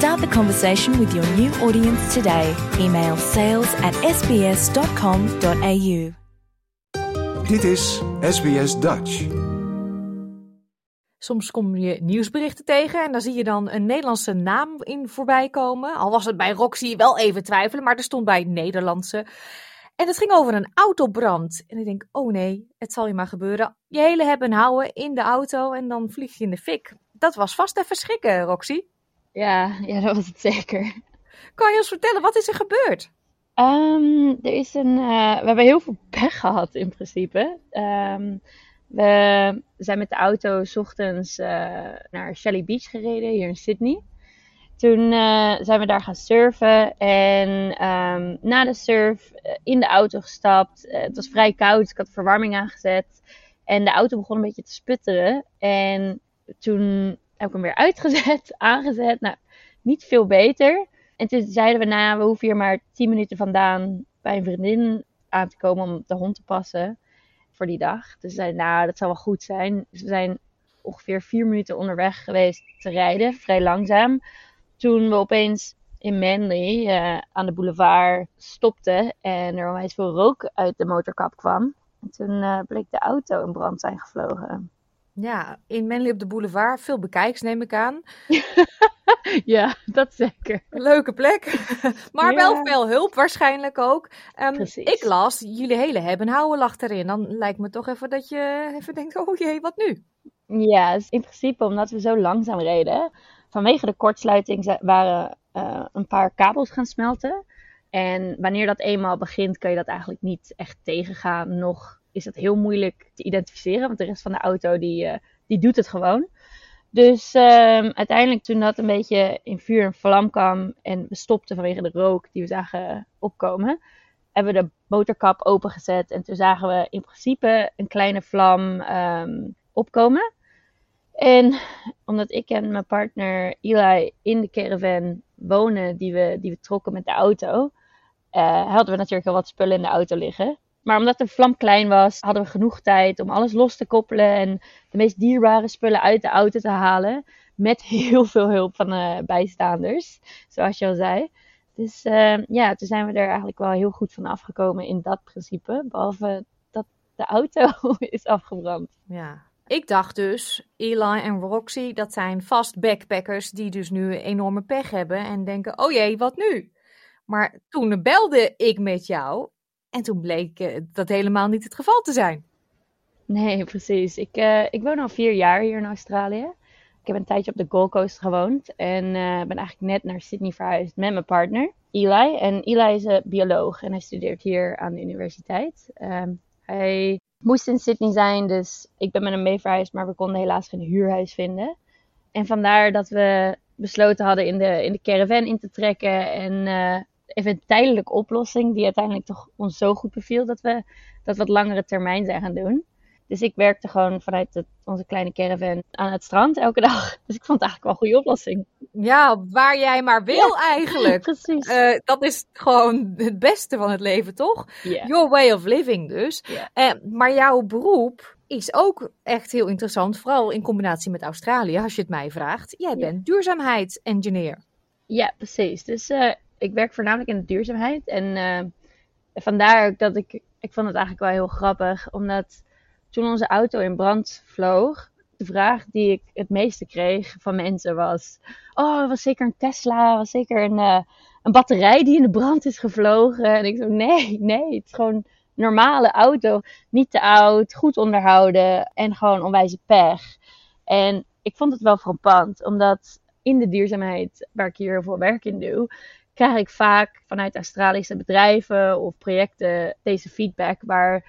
Start the conversation with your new audience today. Email sales at sbs.com.au. Dit is SBS Dutch. Soms kom je nieuwsberichten tegen en dan zie je dan een Nederlandse naam in voorbij komen. Al was het bij Roxy wel even twijfelen, maar er stond bij Nederlandse. En het ging over een autobrand. En ik denk, oh nee, het zal je maar gebeuren. Je hele hebben en houden in de auto en dan vlieg je in de fik. Dat was vast even schrikken, Roxy. Ja, ja, dat was het zeker. Kan je ons vertellen, wat is er gebeurd? Ehm, er is een, eh, we hebben heel veel pech gehad in principe. Ehm, we zijn met de auto 's ochtends eh, naar Shelly Beach gereden, hier in Sydney. Toen eh, zijn we daar gaan surfen en ehm, na de surf in de auto gestapt. Het was vrij koud, ik had verwarming aangezet. En de auto begon een beetje te sputteren. En toen heb ik hem weer uitgezet, aangezet. Nou, niet veel beter. En toen zeiden we, nou, we hoeven hier maar 10 minuten vandaan bij een vriendin aan te komen om de hond te passen voor die dag. Dus zeiden, nou, dat zal wel goed zijn. Dus we zijn ongeveer vier minuten onderweg geweest te rijden, vrij langzaam. Toen we opeens in Manly eh, aan de boulevard stopten en er onwijs veel rook uit de motorkap kwam. En toen eh, bleek de auto in brand zijn gevlogen. Ja, in Manly op de boulevard, veel bekijks neem ik aan. ja, dat zeker. Leuke plek, maar Ja. wel veel hulp waarschijnlijk ook. Ehm, ik las, jullie hele hebben en houden lag erin. Dan lijkt me toch even dat je even denkt, oh jee, wat nu? Ja, in principe omdat we zo langzaam reden. Vanwege de kortsluiting waren eh, een paar kabels gaan smelten. En wanneer dat eenmaal begint, kan je dat eigenlijk niet echt tegengaan. Nog is het heel moeilijk te identificeren, want de rest van de auto die, eh, die doet het gewoon. Dus ehm, uiteindelijk toen dat een beetje in vuur en vlam kwam en we stopten vanwege de rook die we zagen opkomen, hebben we de motorkap opengezet. En toen zagen we in principe een kleine vlam ehm, opkomen. En omdat ik en mijn partner Eli in de caravan wonen die we, die we trokken met de auto, eh, hadden we natuurlijk al wat spullen in de auto liggen. Maar omdat de vlam klein was, hadden we genoeg tijd om alles los te koppelen en de meest dierbare spullen uit de auto te halen. Met heel veel hulp van de bijstaanders, zoals je al zei. Dus eh, ja, toen zijn we er eigenlijk wel heel goed van afgekomen in dat principe. Behalve dat de auto is afgebrand. Ja. Ik dacht dus, Eli en Roxy, dat zijn vast backpackers die dus nu enorme pech hebben en denken, oh jee, wat nu? Maar toen belde ik met jou en toen bleek eh, dat helemaal niet het geval te zijn. Nee, precies. Ik, eh, ik woon al vier jaar hier in Australië. Ik heb een tijdje op de Gold Coast gewoond en eh, ben eigenlijk net naar Sydney verhuisd met mijn partner, Eli. En Eli is een bioloog en hij studeert hier aan de universiteit. Ehm, hij moest in Sydney zijn, dus ik ben met hem mee verhuisd, maar we konden helaas geen huurhuis vinden. En vandaar dat we besloten hadden in de, in de caravan in te trekken en even een tijdelijke oplossing die uiteindelijk toch ons zo goed beviel dat we dat wat langere termijn zijn gaan doen. Dus ik werkte gewoon vanuit het- onze kleine caravan aan het strand elke dag. Dus ik vond het eigenlijk wel een goede oplossing. Ja, waar jij maar wil eigenlijk. Precies. Eh, dat is gewoon het beste van het leven, toch? Your way of living dus. Eh, maar jouw beroep is ook echt heel interessant, vooral in combinatie met Australië, als je het mij vraagt. Jij bent duurzaamheidsengineer. Ja, precies. Dus eh, ik werk voornamelijk in de duurzaamheid. En eh, vandaar dat ik... Ik vond het eigenlijk wel heel grappig. Omdat toen onze auto in brand vloog... De vraag die ik het meeste kreeg van mensen was... Oh, was zeker een Tesla. Was zeker een, eh, een batterij die in de brand is gevlogen. En ik zo, nee, nee. Het is gewoon een normale auto. Niet te oud, goed onderhouden. En gewoon onwijze pech. En ik vond het wel frappant. Omdat in de duurzaamheid, waar ik hier heel veel werk in doe, krijg ik vaak vanuit Australische bedrijven of projecten deze feedback waar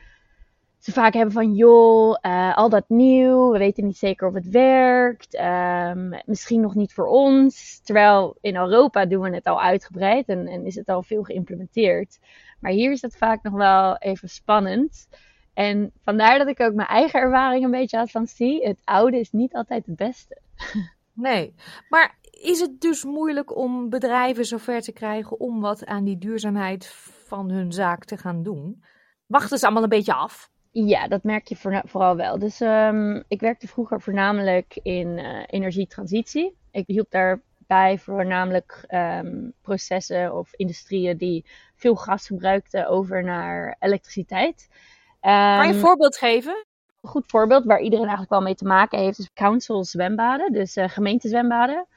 ze vaak hebben van, joh, uh, al dat nieuw, we weten niet zeker of het werkt, um, misschien nog niet voor ons. Terwijl in Europa doen we het al uitgebreid en, en is het al veel geïmplementeerd. Maar hier is het vaak nog wel even spannend. En vandaar dat ik ook mijn eigen ervaring een beetje had van zie, het oude is niet altijd het beste. Nee, maar is het dus moeilijk om bedrijven zover te krijgen om wat aan die duurzaamheid van hun zaak te gaan doen? Wachten ze allemaal een beetje af? Ja, dat merk je vooral wel. Dus um, ik werkte vroeger voornamelijk in uh, energietransitie. Ik hielp daarbij voornamelijk um, processen of industrieën die veel gas gebruikten over naar elektriciteit. Um, kan je een ehm, voorbeeld geven? Een goed voorbeeld waar iedereen eigenlijk wel mee te maken heeft is council zwembaden, dus uh, gemeentezwembaden.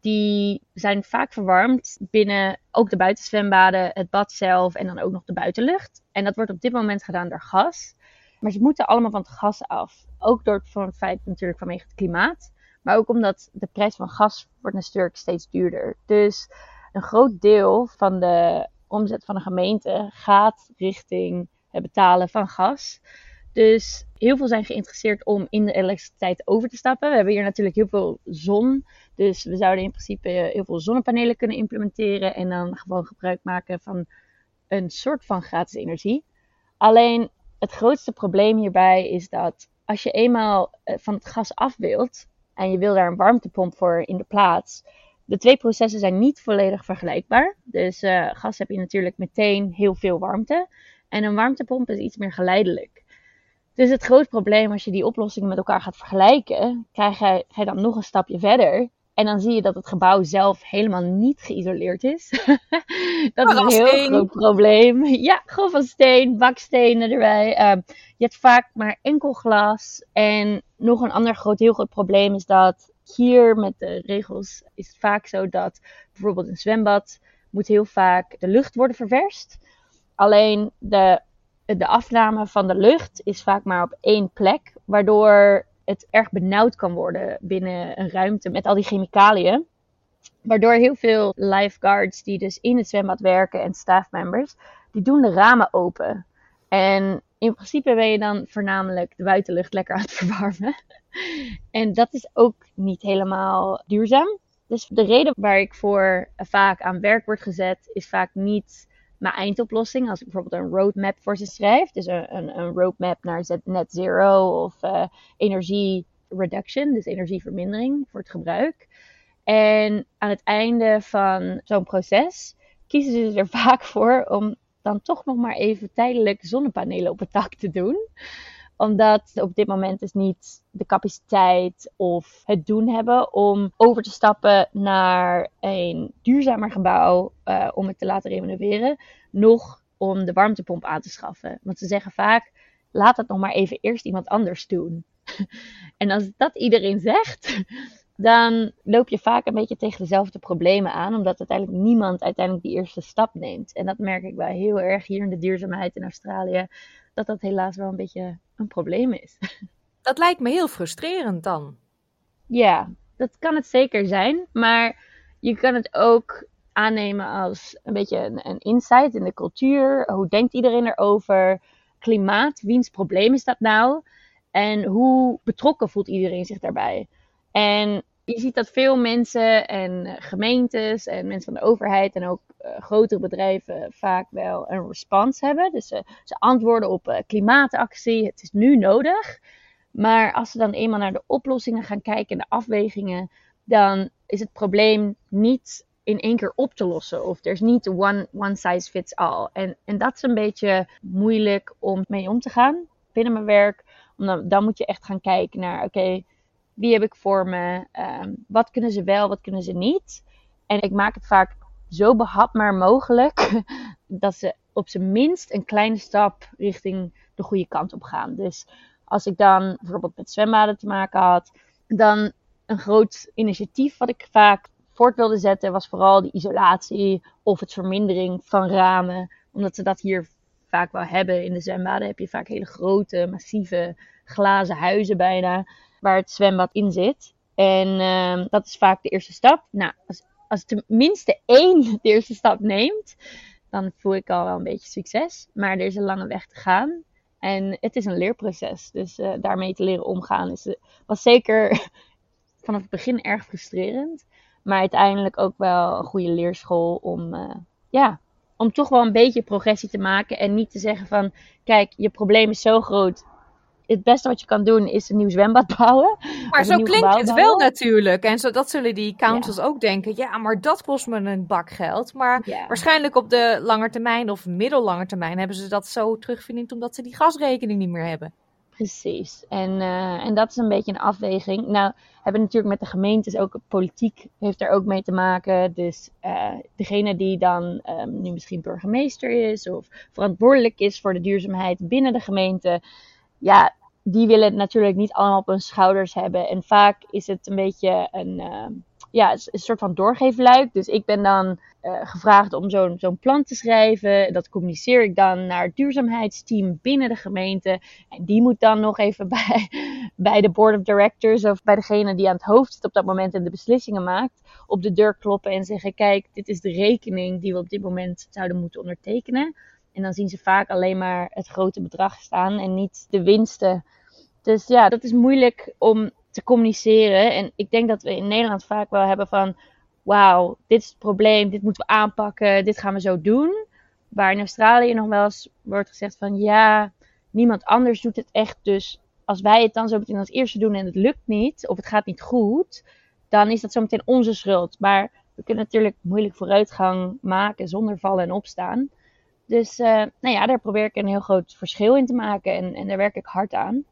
Die zijn vaak verwarmd binnen ook de buitenzwembaden, het bad zelf en dan ook nog de buitenlucht. En dat wordt op dit moment gedaan door gas. Maar ze moeten allemaal van het gas af. Ook door het, feit natuurlijk vanwege het klimaat. Maar ook omdat de prijs van gas wordt natuurlijk steeds duurder. Dus een groot deel van de omzet van de gemeente gaat richting het betalen van gas. Dus heel veel zijn geïnteresseerd om in de elektriciteit over te stappen. We hebben hier natuurlijk heel veel zon. Dus we zouden in principe heel veel zonnepanelen kunnen implementeren. En dan gewoon gebruik maken van een soort van gratis energie. Alleen het grootste probleem hierbij is dat als je eenmaal eh, van het gas af wilt en je wil daar een warmtepomp voor in de plaats, de twee processen zijn niet volledig vergelijkbaar. Dus uh, gas heb je natuurlijk meteen heel veel warmte en een warmtepomp is iets meer geleidelijk. Dus het groot probleem als je die oplossingen met elkaar gaat vergelijken, krijg je, ga je dan nog een stapje verder en dan zie je dat het gebouw zelf helemaal niet geïsoleerd is. dat is een heel groot probleem. Ja, gewoon van steen, bakstenen erbij. Uh, je hebt vaak maar enkel glas. En nog een ander groot, heel groot probleem is dat hier met de regels is het vaak zo dat bijvoorbeeld een zwembad moet heel vaak de lucht worden ververst. Alleen de, de afname van de lucht is vaak maar op één plek, waardoor het erg benauwd kan worden binnen een ruimte met al die chemicaliën. Waardoor heel veel lifeguards die dus in het zwembad werken en staffmembers, die doen de ramen open. En in principe ben je dan voornamelijk de buitenlucht lekker aan het verwarmen. en dat is ook niet helemaal duurzaam. Dus de reden waar ik voor vaak aan werk word gezet, is vaak niet mijn eindoplossing. Als ik bijvoorbeeld een roadmap voor ze schrijf, dus een, een, een roadmap naar net zero of uh, energie reduction, dus energievermindering voor het gebruik. En aan het einde van zo'n proces kiezen ze er vaak voor om dan toch nog maar even tijdelijk zonnepanelen op het dak te doen omdat op dit moment dus niet de capaciteit of het doen hebben om over te stappen naar een duurzamer gebouw uh, om het te laten renoveren. Nog om de warmtepomp aan te schaffen. Want ze zeggen vaak, laat het nog maar even eerst iemand anders doen. en als dat iedereen zegt, dan loop je vaak een beetje tegen dezelfde problemen aan, omdat uiteindelijk niemand uiteindelijk die eerste stap neemt. En dat merk ik wel heel erg hier in de duurzaamheid in Australië dat dat helaas wel een beetje een probleem is. Dat lijkt me heel frustrerend dan. Ja, dat kan het zeker zijn. Maar je kan het ook aannemen als een beetje een, een insight in de cultuur. Hoe denkt iedereen erover? Klimaat, wiens probleem is dat nou? En hoe betrokken voelt iedereen zich daarbij? En je ziet dat veel mensen en gemeentes en mensen van de overheid en ook uh, grotere bedrijven vaak wel een response hebben. Dus ze, ze antwoorden op klimaatactie, het is nu nodig. Maar als ze dan eenmaal naar de oplossingen gaan kijken en de afwegingen, dan is het probleem niet in één keer op te lossen. Of er is niet one, one size fits all. En, en dat is een beetje moeilijk om mee om te gaan binnen mijn werk. Omdat dan moet je echt gaan kijken naar, oké, wie heb ik voor me? Um, wat kunnen ze wel, wat kunnen ze niet? En ik maak het vaak zo behapbaar mogelijk dat ze op zijn minst een kleine stap richting de goede kant op gaan. Dus als ik dan bijvoorbeeld met zwembaden te maken had, dan een groot initiatief wat ik vaak voort wilde zetten was vooral de isolatie of het vermindering van ramen. Omdat ze dat hier vaak wel hebben. In de zwembaden heb je vaak hele grote, massieve glazen huizen bijna waar het zwembad in zit. En uh, dat is vaak de eerste stap. Nou, als, als tenminste één de eerste stap neemt, dan voel ik al wel een beetje succes. Maar er is een lange weg te gaan. En het is een leerproces. Dus uh, daarmee te leren omgaan is, was zeker vanaf het begin erg frustrerend. Maar uiteindelijk ook wel een goede leerschool om, uh, ja, om toch wel een beetje progressie te maken. En niet te zeggen van, kijk, je probleem is zo groot. Het beste wat je kan doen is een nieuw zwembad bouwen. Maar zo klinkt het wel natuurlijk. En zo, dat zullen die councils ook denken. Ja, maar dat kost me een bak geld. Maar ja. waarschijnlijk op de lange termijn of middellange termijn hebben ze dat zo terugverdiend omdat ze die gasrekening niet meer hebben. Precies. En, uh, en dat is een beetje een afweging. Nou, hebben natuurlijk met de gemeentes ook politiek heeft er ook mee te maken. Dus uh, degene die dan um, nu misschien burgemeester is of verantwoordelijk is voor de duurzaamheid binnen de gemeente, ja, die willen het natuurlijk niet allemaal op hun schouders hebben. En vaak is het een beetje een, uh, ja, een soort van doorgeefluik. Dus ik ben dan uh, gevraagd om zo'n zo'n plan te schrijven. Dat communiceer ik dan naar het duurzaamheidsteam binnen de gemeente. En die moet dan nog even bij, bij de board of directors of bij degene die aan het hoofd zit op dat moment en de beslissingen maakt, op de deur kloppen en zeggen: Kijk, dit is de rekening die we op dit moment zouden moeten ondertekenen. En dan zien ze vaak alleen maar het grote bedrag staan en niet de winsten. Dus ja, dat is moeilijk om te communiceren. En ik denk dat we in Nederland vaak wel hebben van wauw, dit is het probleem, dit moeten we aanpakken, dit gaan we zo doen. Waar in Australië nog wel eens wordt gezegd van ja, niemand anders doet het echt. Dus als wij het dan zo meteen als eerste doen en het lukt niet, of het gaat niet goed, dan is dat zo meteen onze schuld. Maar we kunnen natuurlijk moeilijk vooruitgang maken zonder vallen en opstaan. Dus uh, nou ja, daar probeer ik een heel groot verschil in te maken en, en daar werk ik hard aan.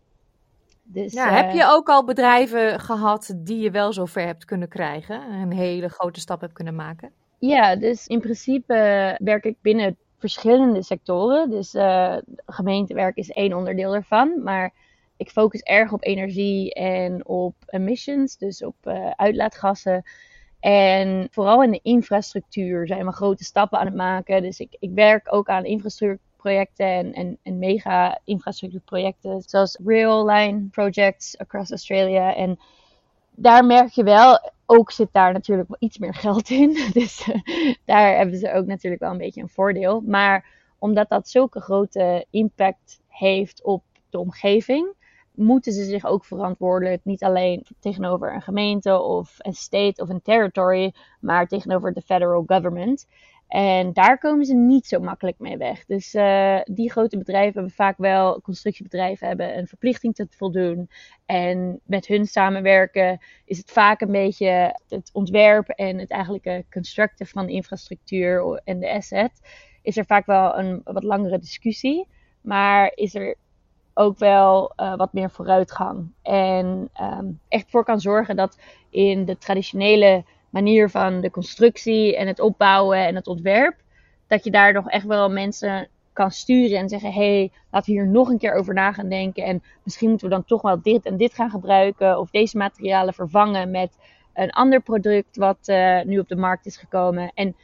Dus, ja, heb je eh, ook al bedrijven gehad die je wel zover hebt kunnen krijgen? Een hele grote stap hebt kunnen maken? Ja, dus in principe werk ik binnen verschillende sectoren. Dus uh, gemeentewerk is één onderdeel ervan. Maar ik focus erg op energie en op emissions, dus op uitlaatgassen. En vooral in de infrastructuur zijn we grote stappen aan het maken. Dus ik, ik werk ook aan infrastructuur projecten en, en, mega infrastructuurprojecten, zoals rail line projects across Australia. En daar merk je wel, ook zit daar natuurlijk wel iets meer geld in. Dus uh, daar hebben ze ook natuurlijk wel een beetje een voordeel. Maar omdat dat zulke grote impact heeft op de omgeving, moeten ze zich ook verantwoordelijk, niet alleen tegenover een gemeente of een state of een territory, maar tegenover de federal government. En daar komen ze niet zo makkelijk mee weg. Dus uh, die grote bedrijven hebben vaak wel, constructiebedrijven hebben een verplichting te voldoen. En met hun samenwerken is het vaak een beetje het ontwerp en het eigenlijke constructen van de infrastructuur en de asset. Is er vaak wel een wat langere discussie. Maar is er ook wel uh, wat meer vooruitgang. En um, echt voor kan zorgen dat in de traditionele manier van de constructie en het opbouwen en het ontwerp, dat je daar nog echt wel mensen kan sturen en zeggen: hey, laten we hier nog een keer over na gaan denken. En misschien moeten we dan toch wel dit en dit gaan gebruiken. Of deze materialen vervangen met een ander product wat uh, nu op de markt is gekomen. En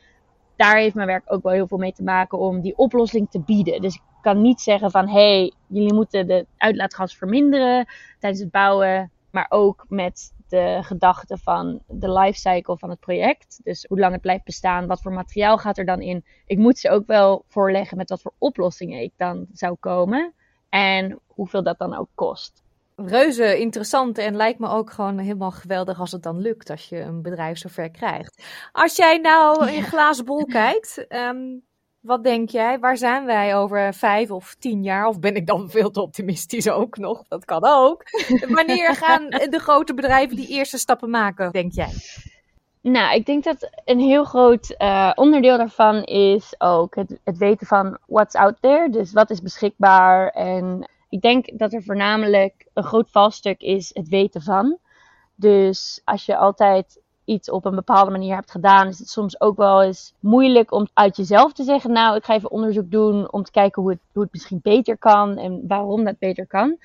daar heeft mijn werk ook wel heel veel mee te maken om die oplossing te bieden. Dus ik kan niet zeggen van hé, hey, jullie moeten de uitlaatgas verminderen tijdens het bouwen. Maar ook met de gedachte van de lifecycle van het project. Dus hoe lang het blijft bestaan, wat voor materiaal gaat er dan in. Ik moet ze ook wel voorleggen met wat voor oplossingen ik dan zou komen. En hoeveel dat dan ook kost. Reuze interessant en lijkt me ook gewoon helemaal geweldig als het dan lukt als je een bedrijf zover krijgt. Als jij nou in glazen bol kijkt, um, wat denk jij? Waar zijn wij over vijf of tien jaar? Of ben ik dan veel te optimistisch ook nog? Dat kan ook. Wanneer gaan de grote bedrijven die eerste stappen maken, denk jij? Nou, ik denk dat een heel groot uh, onderdeel daarvan is ook het, het, weten van what's out there. Dus wat is beschikbaar. En ik denk dat er voornamelijk een groot valstuk is het weten van. Dus als je altijd iets op een bepaalde manier hebt gedaan, is het soms ook wel eens moeilijk om uit jezelf te zeggen: Nou, ik ga even onderzoek doen om te kijken hoe het, hoe het misschien beter kan en waarom dat beter kan.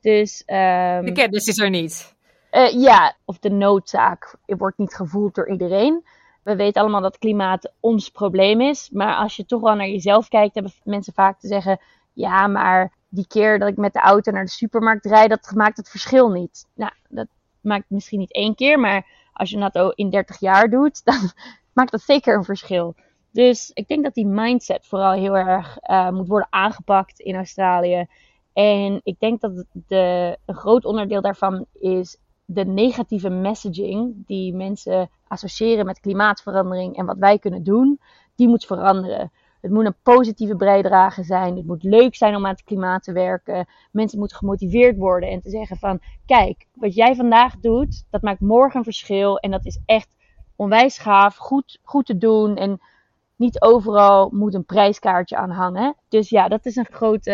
Dus, um, de kennis is er niet. Uh, ja, of de noodzaak wordt niet gevoeld door iedereen. We weten allemaal dat klimaat ons probleem is. Maar als je toch wel naar jezelf kijkt, hebben mensen vaak te zeggen: Ja, maar die keer dat ik met de auto naar de supermarkt rijd, dat maakt het verschil niet. Nou, dat maakt misschien niet één keer, maar als je dat in 30 jaar doet, dan maakt dat zeker een verschil. Dus ik denk dat die mindset vooral heel erg uh, moet worden aangepakt in Australië. En ik denk dat de, een groot onderdeel daarvan is de negatieve messaging die mensen associëren met klimaatverandering en wat wij kunnen doen, die moet veranderen. Het moet een positieve bijdrage zijn. Het moet leuk zijn om aan het klimaat te werken. Mensen moeten gemotiveerd worden en te zeggen van, kijk, wat jij vandaag doet, dat maakt morgen een verschil en dat is echt onwijs gaaf, goed, goed te doen en niet overal moet een prijskaartje aan hangen. Dus ja, dat is een grote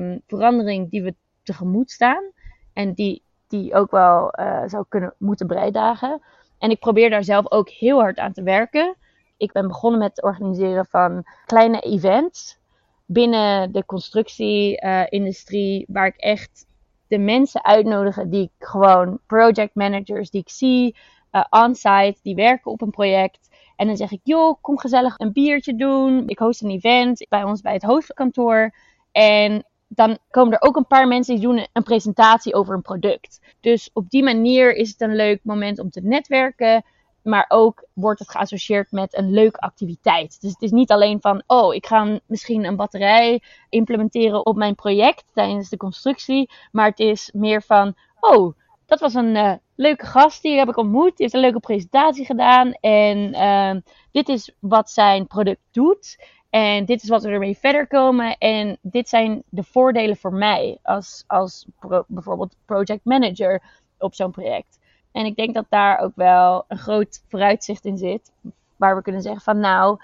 uh, verandering die we tegemoet staan en die, die ook wel uh, zou kunnen moeten bijdragen. En ik probeer daar zelf ook heel hard aan te werken. Ik ben begonnen met het organiseren van kleine events binnen de constructieindustrie, uh, waar ik echt de mensen uitnodig die ik gewoon project managers die ik zie uh, on-site, die werken op een project. En dan zeg ik, joh, kom gezellig een biertje doen. Ik host een event bij ons bij het hoofdkantoor. En dan komen er ook een paar mensen die doen een presentatie over een product. Dus op die manier is het een leuk moment om te netwerken. Maar ook wordt het geassocieerd met een leuke activiteit. Dus het is niet alleen van, oh, ik ga misschien een batterij implementeren op mijn project tijdens de constructie. Maar het is meer van, oh, dat was een uh, leuke gast, die heb ik ontmoet. Die heeft een leuke presentatie gedaan. En uh, dit is wat zijn product doet. En dit is wat we ermee verder komen. En dit zijn de voordelen voor mij als, als bijvoorbeeld project manager op zo'n project. En ik denk dat daar ook wel een groot vooruitzicht in zit. Waar we kunnen zeggen van nou,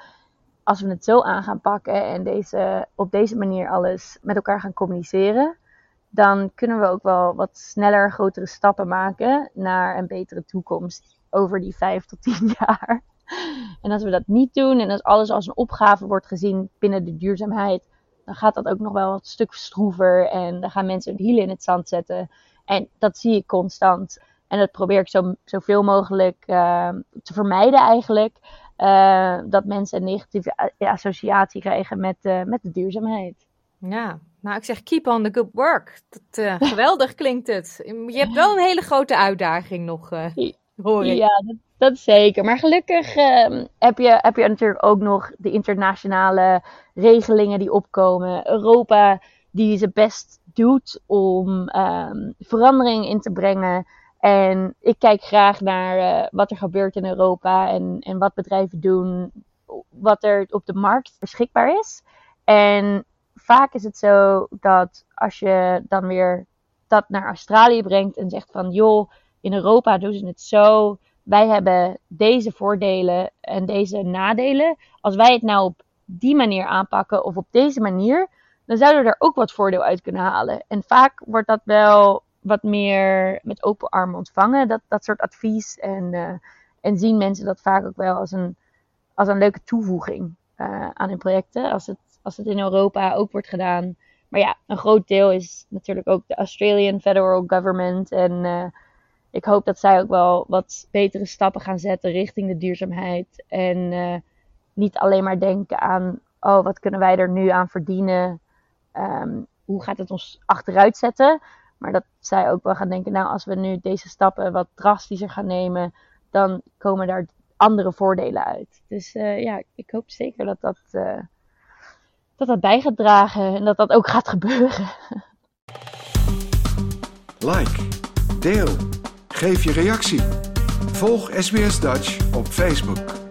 als we het zo aan gaan pakken en deze, op deze manier alles met elkaar gaan communiceren dan kunnen we ook wel wat sneller grotere stappen maken naar een betere toekomst over die vijf tot tien jaar. En als we dat niet doen en als alles als een opgave wordt gezien binnen de duurzaamheid, dan gaat dat ook nog wel wat stuk stroever en dan gaan mensen hun hielen in het zand zetten. En dat zie ik constant. En dat probeer ik zo, zoveel mogelijk uh, te vermijden eigenlijk. Uh, dat mensen een negatieve associatie krijgen met, uh, met de duurzaamheid. Ja, nou ik zeg keep on the good work. Dat, uh, geweldig klinkt het. Je hebt wel een hele grote uitdaging nog, hoor ik. Ja, dat, dat zeker. Maar gelukkig uh, heb, je, heb je natuurlijk ook nog de internationale regelingen die opkomen. Europa die zijn best doet om ehm, verandering in te brengen. En ik kijk graag naar uh, wat er gebeurt in Europa en, en wat bedrijven doen, wat er op de markt beschikbaar is. En vaak is het zo dat als je dan weer dat naar Australië brengt en zegt van joh, in Europa doen ze het zo. Wij hebben deze voordelen en deze nadelen. Als wij het nou op die manier aanpakken of op deze manier, dan zouden we er ook wat voordeel uit kunnen halen. En vaak wordt dat wel wat meer met open armen ontvangen, dat, dat soort advies. En, uh, en zien mensen dat vaak ook wel als een, als een leuke toevoeging uh, aan hun projecten. Als het als het in Europa ook wordt gedaan. Maar ja, een groot deel is natuurlijk ook de Australian Federal Government. En uh, ik hoop dat zij ook wel wat betere stappen gaan zetten richting de duurzaamheid. En niet alleen maar denken aan, oh, wat kunnen wij er nu aan verdienen? Um, hoe gaat het ons achteruit zetten? Maar dat zij ook wel gaan denken, nou, als we nu deze stappen wat drastischer gaan nemen, dan komen daar andere voordelen uit. Dus uh, ja, ik hoop zeker dat dat dat dat bij gaat dragen en dat dat ook gaat gebeuren. Like, deel, geef je reactie. Volg SBS Dutch op Facebook.